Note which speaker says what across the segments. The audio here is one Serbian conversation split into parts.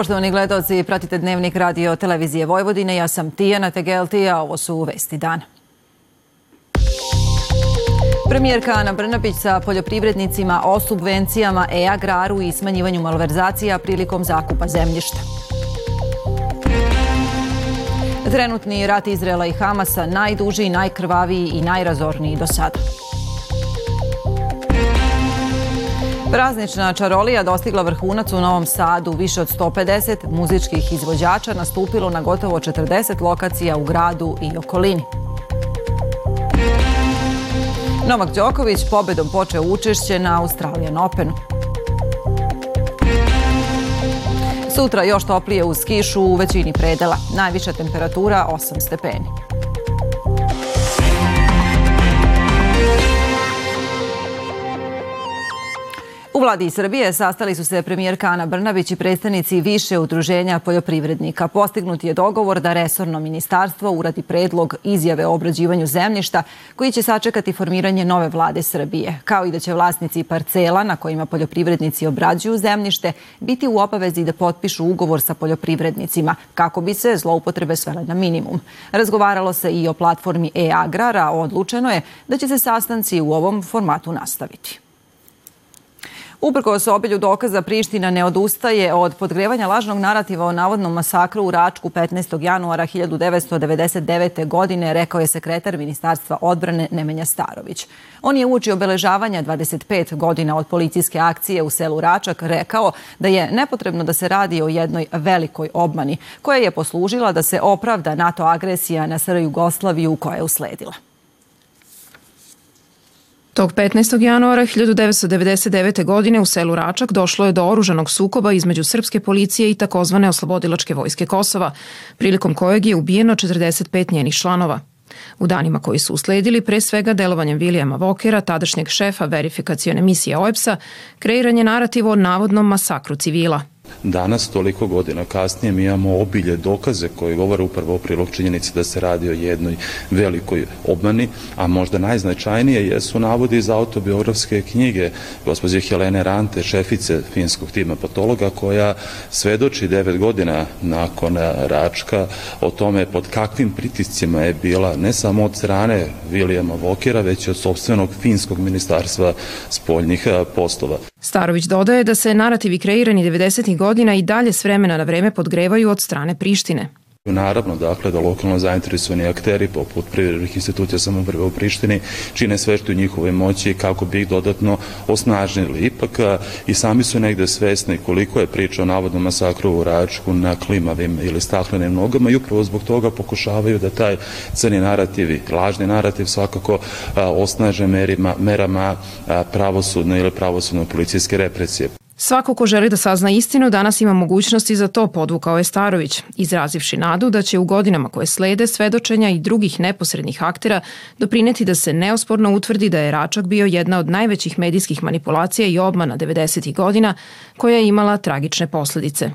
Speaker 1: Poštovani gledalci, pratite dnevnik radio televizije Vojvodine. Ja sam Tijana Tegelti, a ovo su vesti dana. Premijerka Ana Brnabić sa poljoprivrednicima o subvencijama e-agraru i smanjivanju malverzacija prilikom zakupa zemljišta. Trenutni rat Izrela i Hamasa najduži, najkrvaviji i najrazorniji do sada. Praznična čarolija dostigla vrhunac u Novom Sadu. Više od 150 muzičkih izvođača nastupilo na gotovo 40 lokacija u gradu i okolini. Novak Đoković pobedom počeo učešće na Australijan Openu. Sutra još toplije uz kišu u većini predela. Najviša temperatura 8 stepeni. Vladi Srbije sastali su se premijerka Ana Brnabić i predstavnici više udruženja poljoprivrednika. Postignut je dogovor da resorno ministarstvo uradi predlog izjave o obrađivanju zemljišta koji će sačekati formiranje nove vlade Srbije, kao i da će vlasnici parcela na kojima poljoprivrednici obrađuju zemljište biti u obavezi da potpišu ugovor sa poljoprivrednicima kako bi se zloupotrebe svele na minimum. Razgovaralo se i o platformi e-agrara, odlučeno je da će se sastanci u ovom formatu nastaviti. Uprkos obilju dokaza Priština ne odustaje od podgrevanja lažnog narativa o navodnom masakru u Račku 15. januara 1999. godine, rekao je sekretar Ministarstva odbrane Nemenja Starović. On je uči obeležavanja 25 godina od policijske akcije u selu Račak rekao da je nepotrebno da se radi o jednoj velikoj obmani koja je poslužila da se opravda NATO agresija na SR Jugoslaviju koja je usledila.
Speaker 2: Tog 15. januara 1999. godine u selu Račak došlo je do oružanog sukoba između srpske policije i takozvane oslobodilačke vojske Kosova, prilikom kojeg je ubijeno 45 njenih članova. U danima koji su usledili, pre svega delovanjem Vilijama Vokera, tadašnjeg šefa verifikacione misije OEPS-a, kreiran je narativ o navodnom masakru civila –
Speaker 3: Danas, toliko godina kasnije, mi imamo obilje dokaze koje govore upravo o prilog činjenici da se radi o jednoj velikoj obmani, a možda najznačajnije jesu navodi iz autobiografske knjige gospođe Helene Rante, šefice finskog tima patologa, koja svedoči devet godina nakon Račka o tome pod kakvim pritiscima je bila ne samo od strane Vilijama Vokera, već i od sobstvenog finskog ministarstva spoljnih poslova.
Speaker 2: Starović dodaje da se narativi kreirani 90. godina i dalje s vremena na vreme podgrevaju od strane Prištine.
Speaker 3: Naravno, dakle, da lokalno zainteresovani akteri poput privrednih institucija samoprve u Prištini čine sve što u njihovoj moći kako bi ih dodatno osnažnili. Ipak i sami su negde svesni koliko je priča o navodnom masakru u Račku na klimavim ili staklenim nogama i upravo zbog toga pokušavaju da taj crni narativ i lažni narativ svakako osnaže merima, merama pravosudne ili pravosudno-policijske represije.
Speaker 2: Svako ko želi da sazna istinu danas ima mogućnosti za to, podvukao je Starović, izrazivši nadu da će u godinama koje slede svedočenja i drugih neposrednih aktera doprineti da se neosporno utvrdi da je Račak bio jedna od najvećih medijskih manipulacija i obmana 90. godina koja je imala tragične posledice.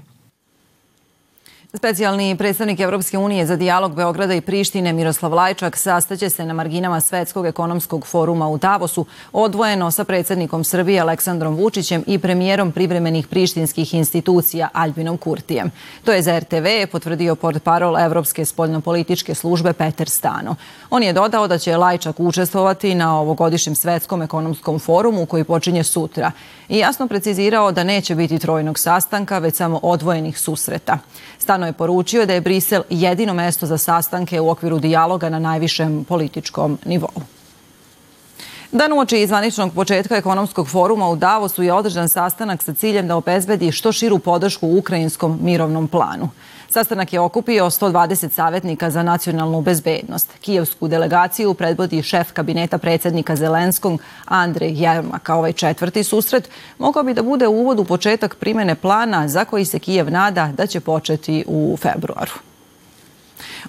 Speaker 1: Specijalni predstavnik Evropske unije za dijalog Beograda i Prištine Miroslav Lajčak sastaće se na marginama Svetskog ekonomskog foruma u Davosu odvojeno sa predsednikom Srbije Aleksandrom Vučićem i premijerom privremenih prištinskih institucija Albinom Kurtijem. To je za RTV potvrdio port parol Evropske spoljnopolitičke službe Peter Stano. On je dodao da će Lajčak učestvovati na ovogodišnjem Svetskom ekonomskom forumu koji počinje sutra i jasno precizirao da neće biti trojnog sastanka, već samo odvojenih susreta. Stano je poručio da je Brisel jedino mesto za sastanke u okviru dijaloga na najvišem političkom nivou. Dan uoči izvaničnog početka ekonomskog foruma u Davosu je održan sastanak sa ciljem da obezbedi što širu podršku ukrajinskom mirovnom planu. Sastanak je okupio 120 savjetnika za nacionalnu bezbednost. Kijevsku delegaciju predvodi šef kabineta predsednika Zelenskog Andrej Jermaka. Ovaj četvrti susret mogao bi da bude uvod u početak primene plana za koji se Kijev nada da će početi u februaru.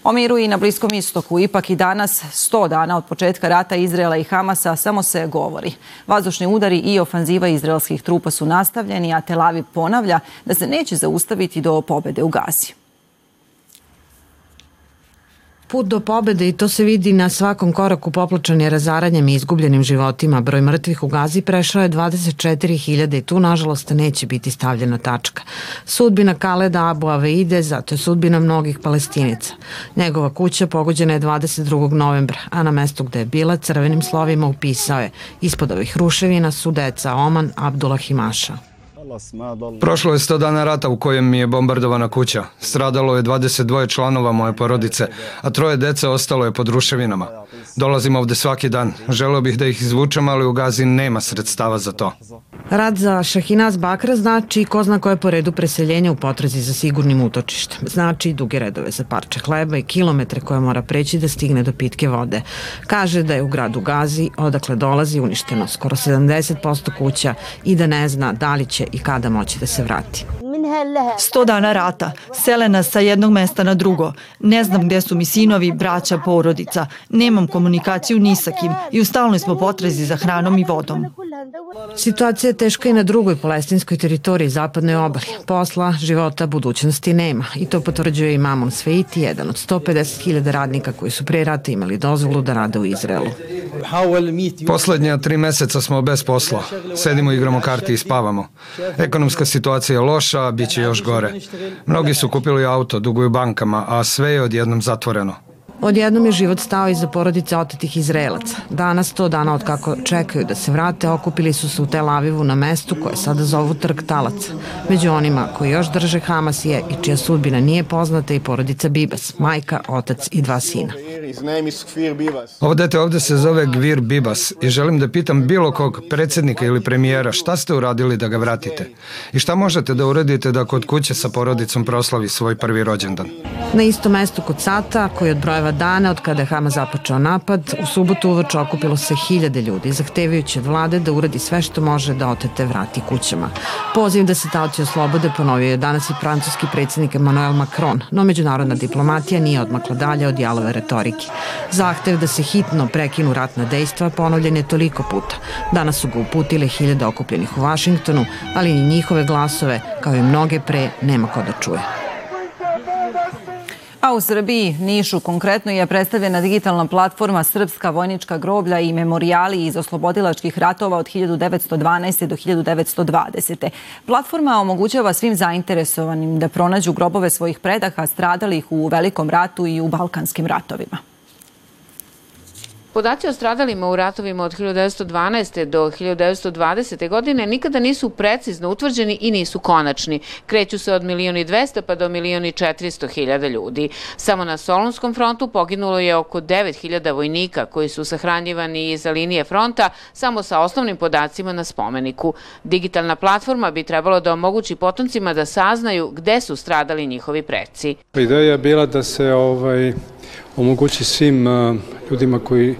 Speaker 1: O miru i na Bliskom istoku ipak i danas, 100 dana od početka rata Izrela i Hamasa, samo se govori. Vazdušni udari i ofanziva izraelskih trupa su nastavljeni, a Tel Aviv ponavlja da se neće zaustaviti do pobede u Gazi.
Speaker 4: Put do pobede i to se vidi na svakom koraku poplačan razaranjem i izgubljenim životima. Broj mrtvih u Gazi prešao je 24.000 i tu nažalost neće biti stavljena tačka. Sudbina Kaleda Abu Aveide, zato je sudbina mnogih palestinica. Njegova kuća pogođena je 22. novembra, a na mestu gde je bila crvenim slovima upisao je ispod ovih ruševina su deca Oman Abdullah Himaša.
Speaker 5: Prošlo je 100 dana rata u kojem mi je bombardovana kuća. Stradalo je 22 članova moje porodice, a troje dece ostalo je pod ruševinama. Dolazim ovde svaki dan. Želeo bih da ih izvučem, ali u Gazi nema sredstava za to.
Speaker 4: Rad za Šahinaz Bakra znači ko zna koje po redu preseljenja u potrazi za sigurnim utočištem. Znači duge redove za parče hleba i kilometre koje mora preći da stigne do pitke vode. Kaže da je u gradu Gazi, odakle dolazi, uništeno skoro 70% kuća i da ne zna da li će i kada moći da se vrati.
Speaker 6: Sto dana rata, selena sa jednog mesta na drugo. Ne znam gde su mi sinovi, braća, porodica. Nemam komunikaciju ni sa kim i u stalnoj smo potrazi za hranom i vodom.
Speaker 4: Situacija je teška i na drugoj palestinskoj teritoriji zapadnoj obali. Posla, života, budućnosti nema. I to potvrđuje i Mamon Sveiti, jedan od 150.000 radnika koji su pre rata imali dozvolu da rade u Izraelu.
Speaker 5: Poslednja tri meseca smo bez posla. Sedimo, igramo karti i spavamo. Ekonomska situacija je loša, bit će još gore. Mnogi su kupili auto, duguju bankama, a sve je odjednom zatvoreno.
Speaker 4: Odjednom je život stao iza porodice otetih Izraelaca. Danas, to dana od kako čekaju da se vrate, okupili su se u Tel Avivu na mestu koje sada zovu Trg Talaca. Među onima koji još drže Hamas je i čija sudbina nije poznata i porodica Bibas, majka, otac i dva sina.
Speaker 5: Ovo dete ovde se zove Gvir Bibas i želim da pitam bilo kog predsednika ili premijera šta ste uradili da ga vratite i šta možete da uradite da kod kuće sa porodicom proslavi svoj prvi rođendan.
Speaker 4: Na isto mesto kod Sata, koji od brojeva dana od kada je Hamas započeo napad, u subotu uveč okupilo se hiljade ljudi, zahtevajući od vlade da uradi sve što može da otete vrati kućama. Poziv da se taoci oslobode ponovio je danas i francuski predsednik Emmanuel Macron, no međunarodna diplomatija nije odmakla dalje od jalove retorike. Zahtev da se hitno prekinu ratna dejstva ponovljen je toliko puta. Danas su ga uputile hiljade okupljenih u Vašingtonu, ali ni njihove glasove, kao i mnoge pre, nema ko da čuje.
Speaker 1: A u Srbiji, Nišu konkretno, je predstavljena digitalna platforma Srpska vojnička groblja i memorijali iz oslobodilačkih ratova od 1912. do 1920. Platforma omogućava svim zainteresovanim da pronađu grobove svojih predaha stradalih u Velikom ratu i u Balkanskim ratovima.
Speaker 7: Podaci o stradalima u ratovima od 1912. do 1920. godine nikada nisu precizno utvrđeni i nisu konačni. Kreću se od milijoni 200 pa do milijoni 400 hiljada ljudi. Samo na Solunskom frontu poginulo je oko 9000 vojnika koji su sahranjivani iza linije fronta samo sa osnovnim podacima na spomeniku. Digitalna platforma bi trebalo da omogući potomcima da saznaju gde su stradali njihovi preci.
Speaker 8: Ideja je bila da se ovaj, omogući svim ljudima koji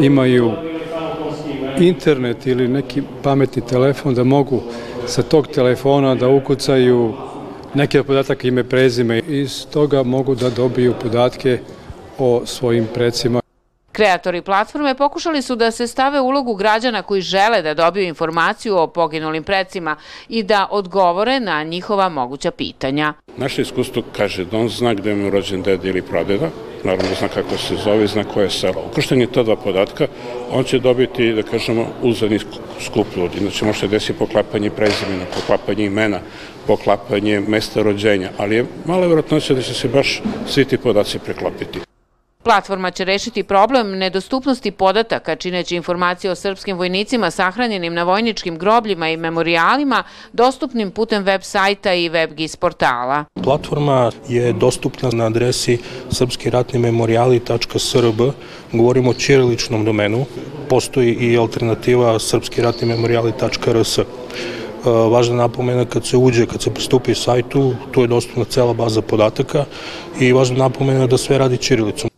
Speaker 8: imaju internet ili neki pametni telefon da mogu sa tog telefona da ukucaju neke podataka ime prezime i iz toga mogu da dobiju podatke o svojim precima.
Speaker 7: Kreatori platforme pokušali su da se stave ulogu građana koji žele da dobiju informaciju o poginulim precima i da odgovore na njihova moguća pitanja.
Speaker 9: Naše iskustvo kaže da on zna gde mu rođen deda ili pradeda, naravno zna kako se zove, zna koje je selo. Ukrštenje ta dva podatka, on će dobiti, da kažemo, uzadni skup ljudi. Znači može se desiti poklapanje prezimena, poklapanje imena, poklapanje mesta rođenja, ali je mala vjerojatnoća da će se baš svi ti podaci preklopiti.
Speaker 7: Platforma će rešiti problem nedostupnosti podataka, čineći informacije o srpskim vojnicima sahranjenim na vojničkim grobljima i memorialima dostupnim putem web sajta i WebGIS portala.
Speaker 10: Platforma je dostupna na adresi srpskiratnimemorijali.srb. Govorimo o ćiriličnom domenu. Postoji i alternativa srpskiratnimemorijali.rs. Važna napomena kad se uđe, kad se pristupi sajtu, tu je dostupna cela baza podataka i važna napomena da sve radi ćirilicom.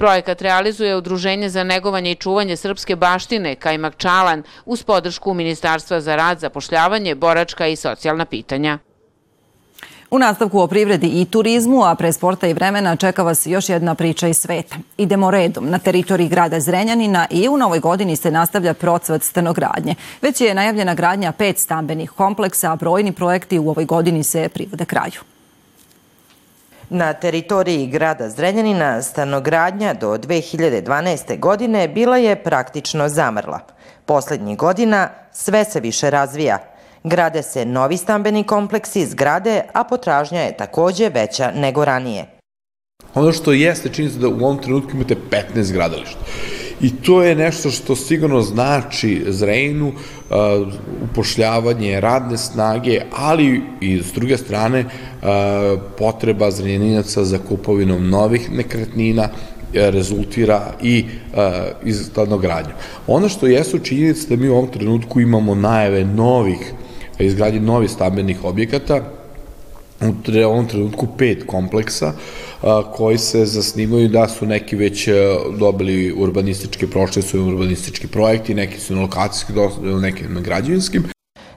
Speaker 7: Projekat realizuje Udruženje za negovanje i čuvanje srpske baštine Kajmak Čalan uz podršku Ministarstva za rad, zapošljavanje, boračka i socijalna pitanja.
Speaker 1: U nastavku o privredi i turizmu, a pre sporta i vremena čeka vas još jedna priča iz sveta. Idemo redom. Na teritoriji grada Zrenjanina i u novoj godini se nastavlja procvat stanogradnje. Već je najavljena gradnja pet stambenih kompleksa, a brojni projekti u ovoj godini se privode kraju.
Speaker 11: Na teritoriji grada Zrenjanina stanogradnja do 2012. godine bila je praktično zamrla. Poslednjih godina sve se više razvija. Grade se novi stambeni kompleksi zgrade, a potražnja je takođe veća nego ranije.
Speaker 12: Ono što jeste činjenica da u ovom trenutku imate 15 gradališta. I to je nešto što sigurno znači Zrejnu, uh, upošljavanje radne snage, ali i s druge strane uh, potreba zrenjaninaca za kupovinom novih nekretnina, rezultira i uh, iz. Ono što jesu činjenice da mi u ovom trenutku imamo najave novih, izgradnje novih stambenih objekata, u ovom trenutku pet kompleksa, uh, koji se zasnimaju da su neki već e, dobili urbanističke, prošli su urbanistički projekti, neki su na lokacijski, neki na građevinskim.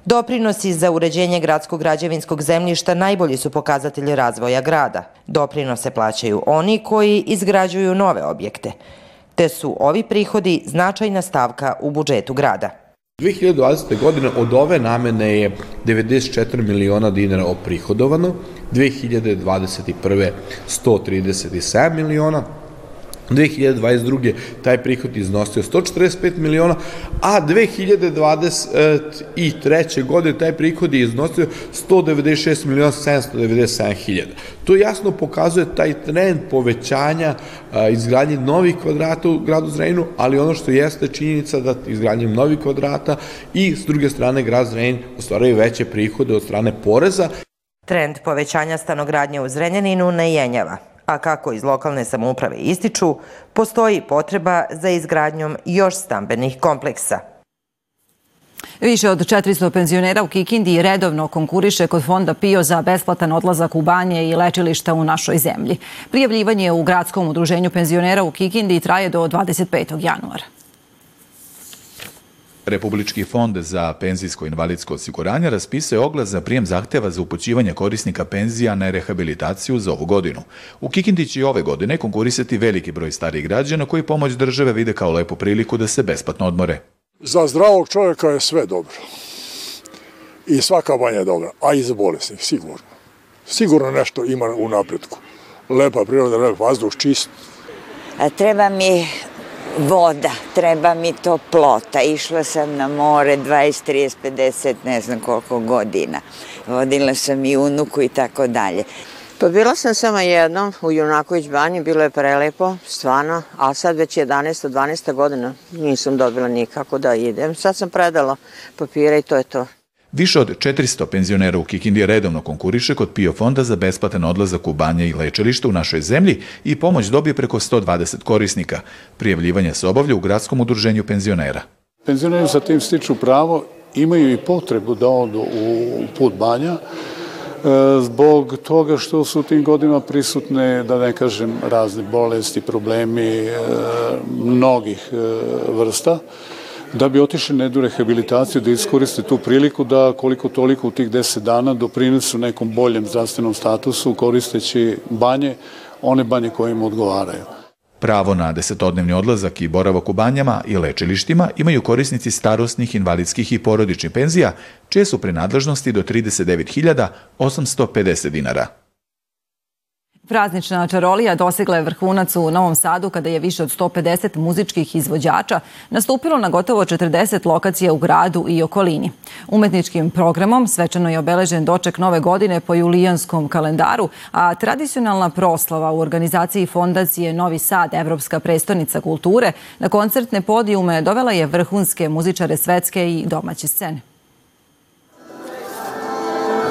Speaker 11: Doprinosi za uređenje gradskog građevinskog zemljišta najbolji su pokazatelji razvoja grada. Doprinose plaćaju oni koji izgrađuju nove objekte, te su ovi prihodi značajna stavka u budžetu grada.
Speaker 12: 2020. godine od ove namene je 94 miliona dinara oprihodovano, 2021. 137 miliona, 2022. taj prihod iznosio 145 miliona, a 2023. godine taj prihod je iznosio 196 miliona 797 hiljada. To jasno pokazuje taj trend povećanja izgradnje novih kvadrata u gradu Zrejnu, ali ono što jeste činjenica da izgradnjem novih kvadrata i s druge strane grad Zrejn ostvaraju veće prihode od strane poreza.
Speaker 11: Trend povećanja stanogradnje u Zrenjaninu ne jenjava a kako iz lokalne samouprave ističu, postoji potreba za izgradnjom još stambenih kompleksa.
Speaker 1: Više od 400 penzionera u Kikindi redovno konkuriše kod fonda PIO za besplatan odlazak u banje i lečilišta u našoj zemlji. Prijavljivanje u gradskom udruženju penzionera u Kikindi traje do 25. januara.
Speaker 13: Republički fond za penzijsko invalidsko osiguranje raspisuje oglas za prijem zahteva za upućivanje korisnika penzija na rehabilitaciju za ovu godinu. U Kikindi će i ove godine konkurisati veliki broj starijih građana koji pomoć države vide kao lepu priliku da se besplatno odmore.
Speaker 14: Za zdravog čovjeka je sve dobro. I svaka banja je dobra, a i za bolesnih, sigurno. Sigurno nešto ima u napretku. Lepa priroda, lep vazduh, čist.
Speaker 15: A treba mi voda, treba mi toplota. Išla sam na more 20, 30, 50, ne znam koliko godina. Vodila sam i unuku i tako dalje.
Speaker 16: Pa bila sam samo jednom u Junaković banji, bilo je prelepo, stvarno, a sad već 11. 12. godina nisam dobila nikako da idem. Sad sam predala papire i to je to.
Speaker 13: Više od 400 penzionera u Kikindi redovno konkuriše kod PIO fonda za besplatan odlazak u banje i lečelište u našoj zemlji i pomoć dobije preko 120 korisnika. Prijavljivanje se obavlja u gradskom udruženju penzionera.
Speaker 14: Penzioneri sa tim stiču pravo, imaju i potrebu da odu u put banja, e, zbog toga što su u tim godinama prisutne, da ne kažem, razne bolesti, problemi e, mnogih e, vrsta da bi otišli na jednu rehabilitaciju, da iskoriste tu priliku da koliko toliko u tih 10 dana doprinesu nekom boljem zdravstvenom statusu koristeći banje, one banje koje im odgovaraju.
Speaker 13: Pravo na desetodnevni odlazak i boravak u banjama i lečilištima imaju korisnici starostnih, invalidskih i porodičnih penzija, čije su prenadležnosti do 39.850 dinara.
Speaker 1: Praznična čarolija dosegla je vrhunac u Novom Sadu kada je više od 150 muzičkih izvođača nastupilo na gotovo 40 lokacija u gradu i okolini. Umetničkim programom svečano je obeležen doček nove godine po julijanskom kalendaru, a tradicionalna proslava u organizaciji fondacije Novi Sad, Evropska prestonica kulture, na koncertne podijume dovela je vrhunske muzičare svetske i domaće scene.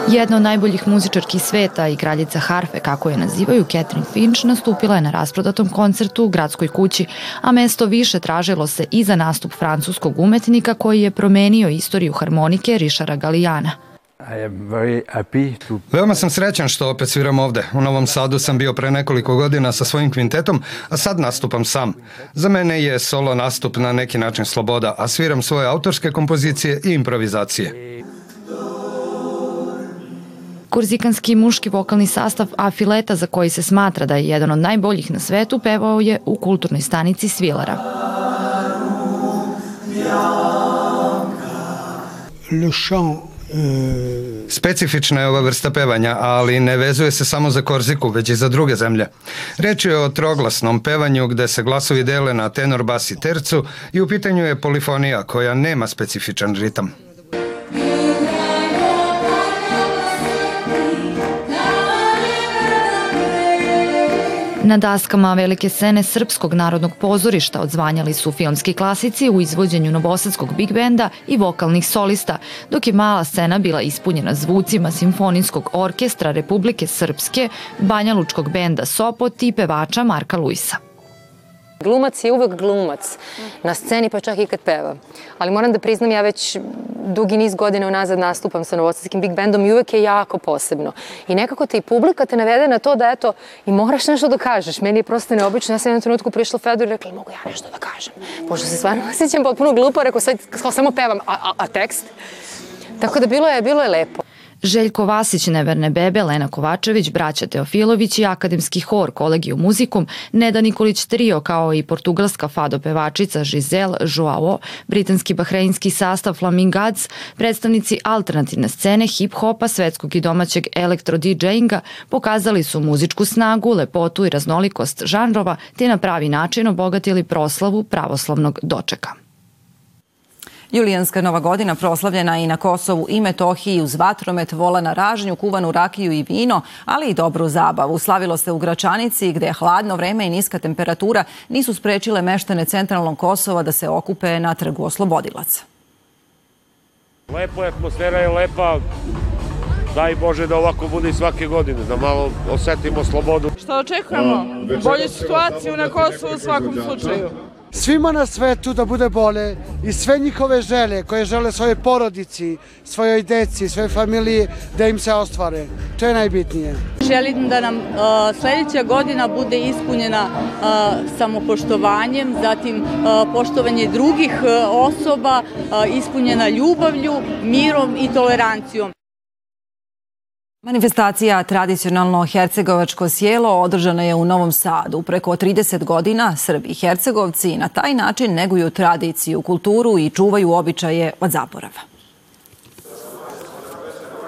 Speaker 2: Jedna od najboljih muzičarki sveta i kraljica harfe, kako je nazivaju, Catherine Finch, nastupila je na rasprodatom koncertu u gradskoj kući, a mesto više tražilo se i za nastup francuskog umetnika koji je promenio istoriju harmonike Rišara Galijana.
Speaker 5: Veoma sam srećan što opet sviram ovde. U Novom Sadu sam bio pre nekoliko godina sa svojim kvintetom, a sad nastupam sam. Za mene je solo nastup na neki način sloboda, a sviram svoje autorske kompozicije i improvizacije.
Speaker 2: Kurzikanski muški vokalni sastav Afileta, za koji se smatra da je jedan od najboljih na svetu, pevao je u kulturnoj stanici Svilara.
Speaker 17: Le chant
Speaker 5: Specifična je ova vrsta pevanja, ali ne vezuje se samo za Korziku, već i za druge zemlje. Reč je o troglasnom pevanju gde se glasovi dele na tenor, bas i tercu i u pitanju je polifonija koja nema specifičan ritam.
Speaker 17: Na daskama velike scene Srpskog narodnog pozorišta odzvanjali su filmski klasici u izvođenju novosadskog big benda i vokalnih solista, dok je mala scena bila ispunjena zvucima Simfonijskog orkestra Republike Srpske, Banja Lučkog benda Sopot i pevača Marka Luisa.
Speaker 18: Glumac je uvek glumac na sceni, pa čak i kad peva. Ali moram da priznam, ja već dugi niz godina unazad nastupam sa novosadskim big bandom i uvek je jako posebno. I nekako te i publika te navede na to da eto, i moraš nešto da kažeš. Meni je prosto neobično. Ja sam jednom trenutku prišla Fedoru i rekla, mogu ja nešto da kažem. Pošto se stvarno osjećam potpuno glupo, rekao, sad samo pevam, a, a, a tekst? Tako da bilo je, bilo je lepo.
Speaker 17: Željko Vasić, Neverne bebe, Lena Kovačević, braća Teofilović i akademski hor Kolegiju muzikum, Neda Nikolić trio kao i portugalska fado pevačica Giselle Joao, britanski bahreinski sastav Flamingads, predstavnici alternativne scene hip-hopa, svetskog i domaćeg elektro DJinga pokazali su muzičku snagu, lepotu i raznolikost žanrova te na pravi način obogatili proslavu pravoslavnog dočeka.
Speaker 1: Julijanska nova godina proslavljena i na Kosovu i Metohiji uz vatromet, vola na ražnju, kuvanu rakiju i vino, ali i dobru zabavu. Slavilo se u Gračanici gde je hladno vreme i niska temperatura nisu sprečile meštane centralnog Kosova da se okupe na trgu oslobodilaca.
Speaker 19: Lepo je, atmosfera je lepa, daj Bože da ovako bude i svake godine, da malo osetimo slobodu.
Speaker 20: Šta očekujemo? Bolju situaciju na Kosovu u svakom slučaju
Speaker 21: svima na svetu da bude bolje i sve njihove žele koje žele svoje porodici, svojoj deci, svoje familije da im se ostvare. To je najbitnije.
Speaker 20: Želim da nam uh, sledeća godina bude ispunjena uh, samopoštovanjem, zatim uh, poštovanje drugih osoba, ispunjena ljubavlju, mirom i tolerancijom.
Speaker 1: Manifestacija tradicionalno hercegovačko sjelo održana je u Novom Sadu. Preko 30 godina Srbi i Hercegovci na taj način neguju tradiciju, kulturu i čuvaju običaje od zaborava.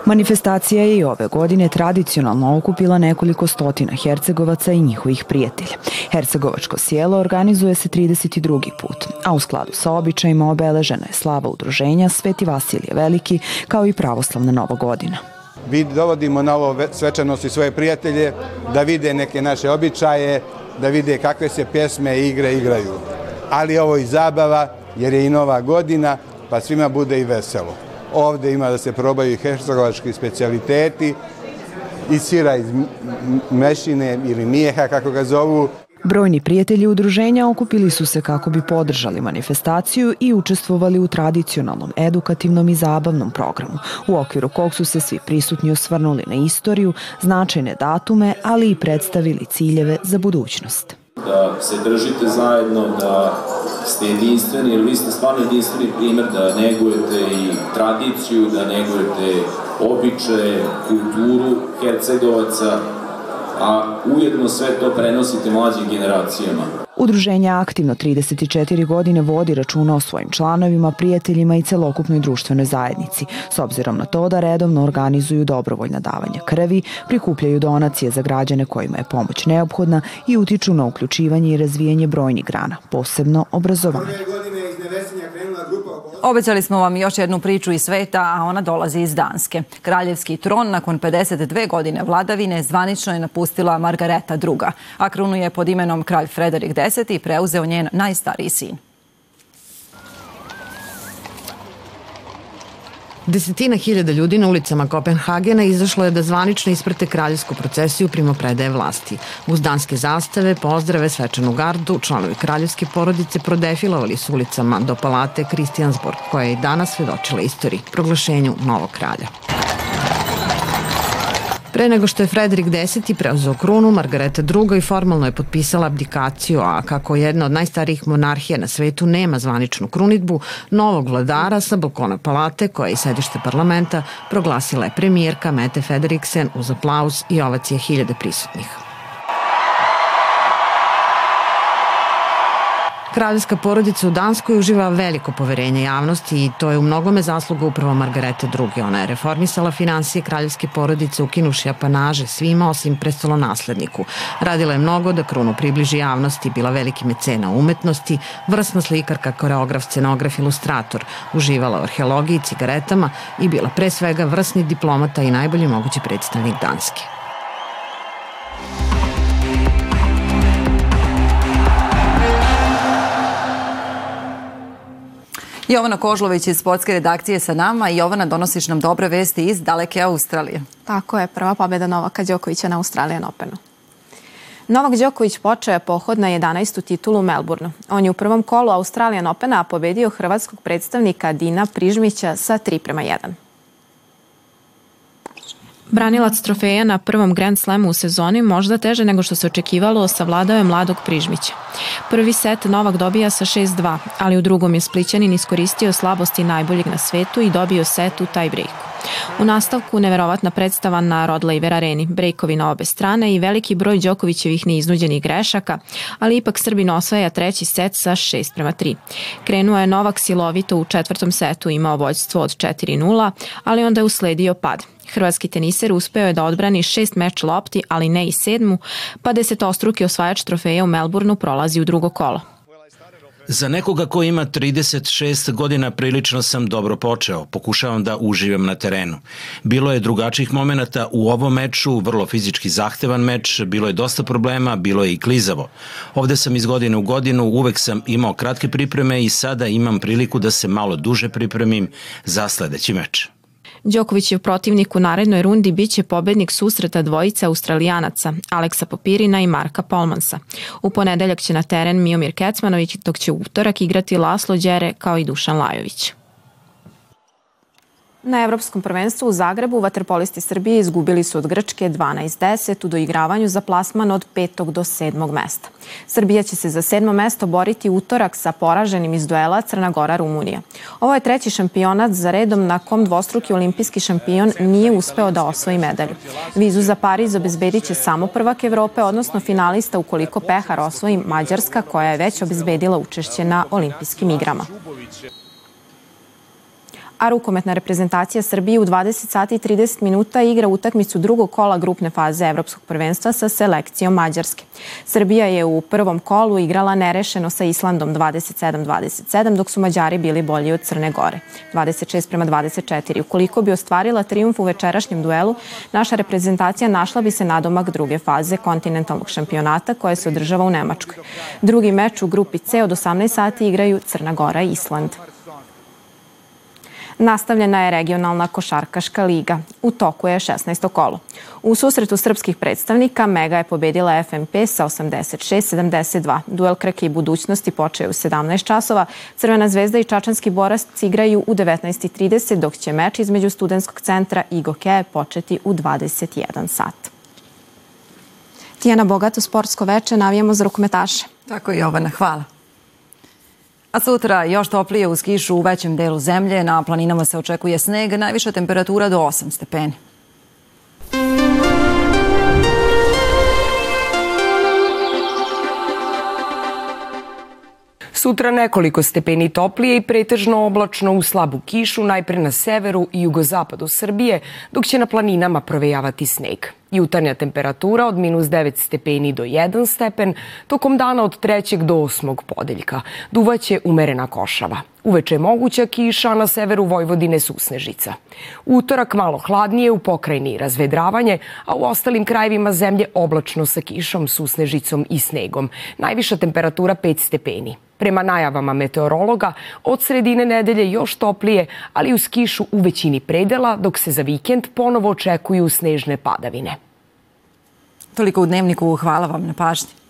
Speaker 22: Manifestacija je i ove godine tradicionalno okupila nekoliko stotina Hercegovaca i njihovih prijatelja. Hercegovačko sjelo organizuje se 32. put, a u skladu sa običajima obeležena je slava udruženja Sveti Vasilije Veliki kao i pravoslavna Nova godina
Speaker 23: dovodimo na ovo svečanosti svoje prijatelje, da vide neke naše običaje, da vide kakve se pjesme i igre igraju. Ali ovo i zabava, jer je i nova godina, pa svima bude i veselo. Ovde ima da se probaju i hercegovački specialiteti, i sira iz mešine ili mijeha, kako ga zovu,
Speaker 22: Brojni prijatelji udruženja okupili su se kako bi podržali manifestaciju i učestvovali u tradicionalnom, edukativnom i zabavnom programu, u okviru kog su se svi prisutni osvrnuli na istoriju, značajne datume, ali i predstavili ciljeve za budućnost.
Speaker 24: Da se držite zajedno, da ste jedinstveni, jer vi ste stvarno jedinstveni primer da negujete i tradiciju, da negujete običaje, kulturu Hercegovaca, a ujedno sve to prenosite mlađim generacijama.
Speaker 22: Udruženje aktivno 34 godine vodi računa o svojim članovima, prijateljima i celokupnoj društvenoj zajednici, s obzirom na to da redovno organizuju dobrovoljna davanja krvi, prikupljaju donacije za građane kojima je pomoć neophodna i utiču na uključivanje i razvijanje brojnih grana, posebno obrazovanje.
Speaker 1: Obećali smo vam još jednu priču iz sveta, a ona dolazi iz Danske. Kraljevski tron nakon 52 godine vladavine zvanično je napustila Margareta II, a krunu je pod imenom kralj Frederik X preuzeo njen najstariji sin.
Speaker 4: Desetina hiljada ljudi na ulicama Kopenhagena izašlo je da zvanično isprate kraljevsku procesiju primopredaje vlasti. Uz danske zastave, pozdrave, svečanu gardu, članovi kraljevske porodice prodefilovali su ulicama do palate Kristijansborg, koja je i danas svedočila istoriji, proglašenju novog kralja. Pre nego što je Frederik X. preuzeo krunu, Margareta II. formalno je potpisala abdikaciju, a kako jedna od najstarijih monarhija na svetu nema zvaničnu krunitbu, novog vladara sa balkona palate, koja je sedište parlamenta, proglasila je premijerka Mete Frederiksen uz aplauz i ovacije hiljade prisutnih. Kraljevska porodica u Danskoj uživa veliko poverenje javnosti i to je u mnogome zasluga upravo Margarete II. Ona je reformisala financije kraljevske porodice ukinuši apanaže svima osim prestolonasledniku. Radila je mnogo da krunu približi javnosti, bila veliki mecena umetnosti, vrsna slikarka, koreograf, scenograf, ilustrator, uživala u arheologiji, cigaretama i bila pre svega vrsni diplomata i najbolji mogući predstavnik Danske.
Speaker 1: Jovana Kožlović iz sportske redakcije sa nama. Jovana, donosiš nam dobre vesti iz daleke Australije.
Speaker 25: Tako je, prva pobjeda Novaka Đokovića na Australijan Openu. Novak Đoković počeo je pohod na 11. titulu u Melbourneu. On je u prvom kolu Australijan Opena pobedio hrvatskog predstavnika Dina Prižmića sa 3 prema 1. Branilac trofeja na prvom Grand Slamu u sezoni možda teže nego što se očekivalo savladao je mladog Prižmića. Prvi set Novak dobija sa 6-2, ali u drugom je Splićanin iskoristio slabosti najboljeg na svetu i dobio set u taj breaku. U nastavku neverovatna predstava na Rod Laver areni, brejkovi na obe strane i veliki broj Đokovićevih neiznuđenih grešaka, ali ipak Srbin osvaja treći set sa 6 prema 3. Krenuo je Novak silovito u četvrtom setu, imao vođstvo od 4-0, ali onda je usledio pad. Hrvatski teniser uspeo je da odbrani šest meč lopti, ali ne i sedmu, pa desetostruki osvajač trofeja u Melbourneu prolazi u drugo kolo.
Speaker 26: Za nekoga ko ima 36 godina prilično sam dobro počeo, pokušavam da uživam na terenu. Bilo je drugačijih momenata u ovom meču, vrlo fizički zahtevan meč, bilo je dosta problema, bilo je i klizavo. Ovde sam iz godine u godinu, uvek sam imao kratke pripreme i sada imam priliku da se malo duže pripremim za sledeći meč.
Speaker 25: Đokovićev protivnik u narednoj rundi biće pobednik susreta dvojice Australijanaca, Aleksa Popirina i Marka Polmansa. U ponedeljak će na teren Miomir Kecmanović, dok će utorak igrati Laslo Đere kao i Dušan Lajović. Na Evropskom prvenstvu u Zagrebu vaterpolisti Srbije izgubili su od Grčke 12-10 u doigravanju za plasman od 5. do 7. mesta. Srbija će se za sedmo mesto boriti utorak sa poraženim iz duela Crna Gora Rumunija. Ovo je treći šampionat za redom na kom dvostruki olimpijski šampion nije uspeo da osvoji medalju. Vizu za Pariz obezbedit će samo prvak Evrope, odnosno finalista ukoliko Pehar osvoji Mađarska koja je već obezbedila učešće na olimpijskim igrama a rukometna reprezentacija Srbije u 20 sati i 30 minuta igra utakmicu drugog kola grupne faze Evropskog prvenstva sa selekcijom Mađarske. Srbija je u prvom kolu igrala nerešeno sa Islandom 27-27, dok su Mađari bili bolji od Crne Gore, 26 prema 24. Ukoliko bi ostvarila triumf u večerašnjem duelu, naša reprezentacija našla bi se nadomak druge faze kontinentalnog šampionata koje se održava u Nemačkoj. Drugi meč u grupi C od 18 sati igraju Crna Gora i Island. Nastavljena je regionalna košarkaška liga. U toku je 16. kolo. U susretu srpskih predstavnika Mega je pobedila FNP sa 86-72. Duel krake i budućnosti počeo u 17 časova. Crvena zvezda i Čačanski borac igraju u 19.30, dok će meč između studentskog centra i Gokeje početi u 21 sat. Tijana Bogato, sportsko veče, navijamo za rukometaše.
Speaker 1: Tako je, Jovana, hvala. A sutra još toplije uz kišu u većem delu zemlje. Na planinama se očekuje sneg, najviša temperatura do 8 stepeni.
Speaker 27: Sutra nekoliko stepeni toplije i pretežno oblačno u slabu kišu, najpre na severu i jugozapadu Srbije, dok će na planinama provejavati sneg. Jutarnja temperatura od minus 9 stepeni do 1 stepen, tokom dana od 3. do 8. podeljka. Duvaće umerena košava. Uveče je moguća kiša, a na severu Vojvodine susnežica. Utorak malo hladnije, u pokrajini razvedravanje, a u ostalim krajevima zemlje oblačno sa kišom, susnežicom i snegom. Najviša temperatura 5 stepeni. Prema najavama meteorologa, od sredine nedelje još toplije, ali uz kišu u većini predela, dok se za vikend ponovo očekuju snežne padavine.
Speaker 1: Toliko u dnevniku. Hvala vam na pažnji.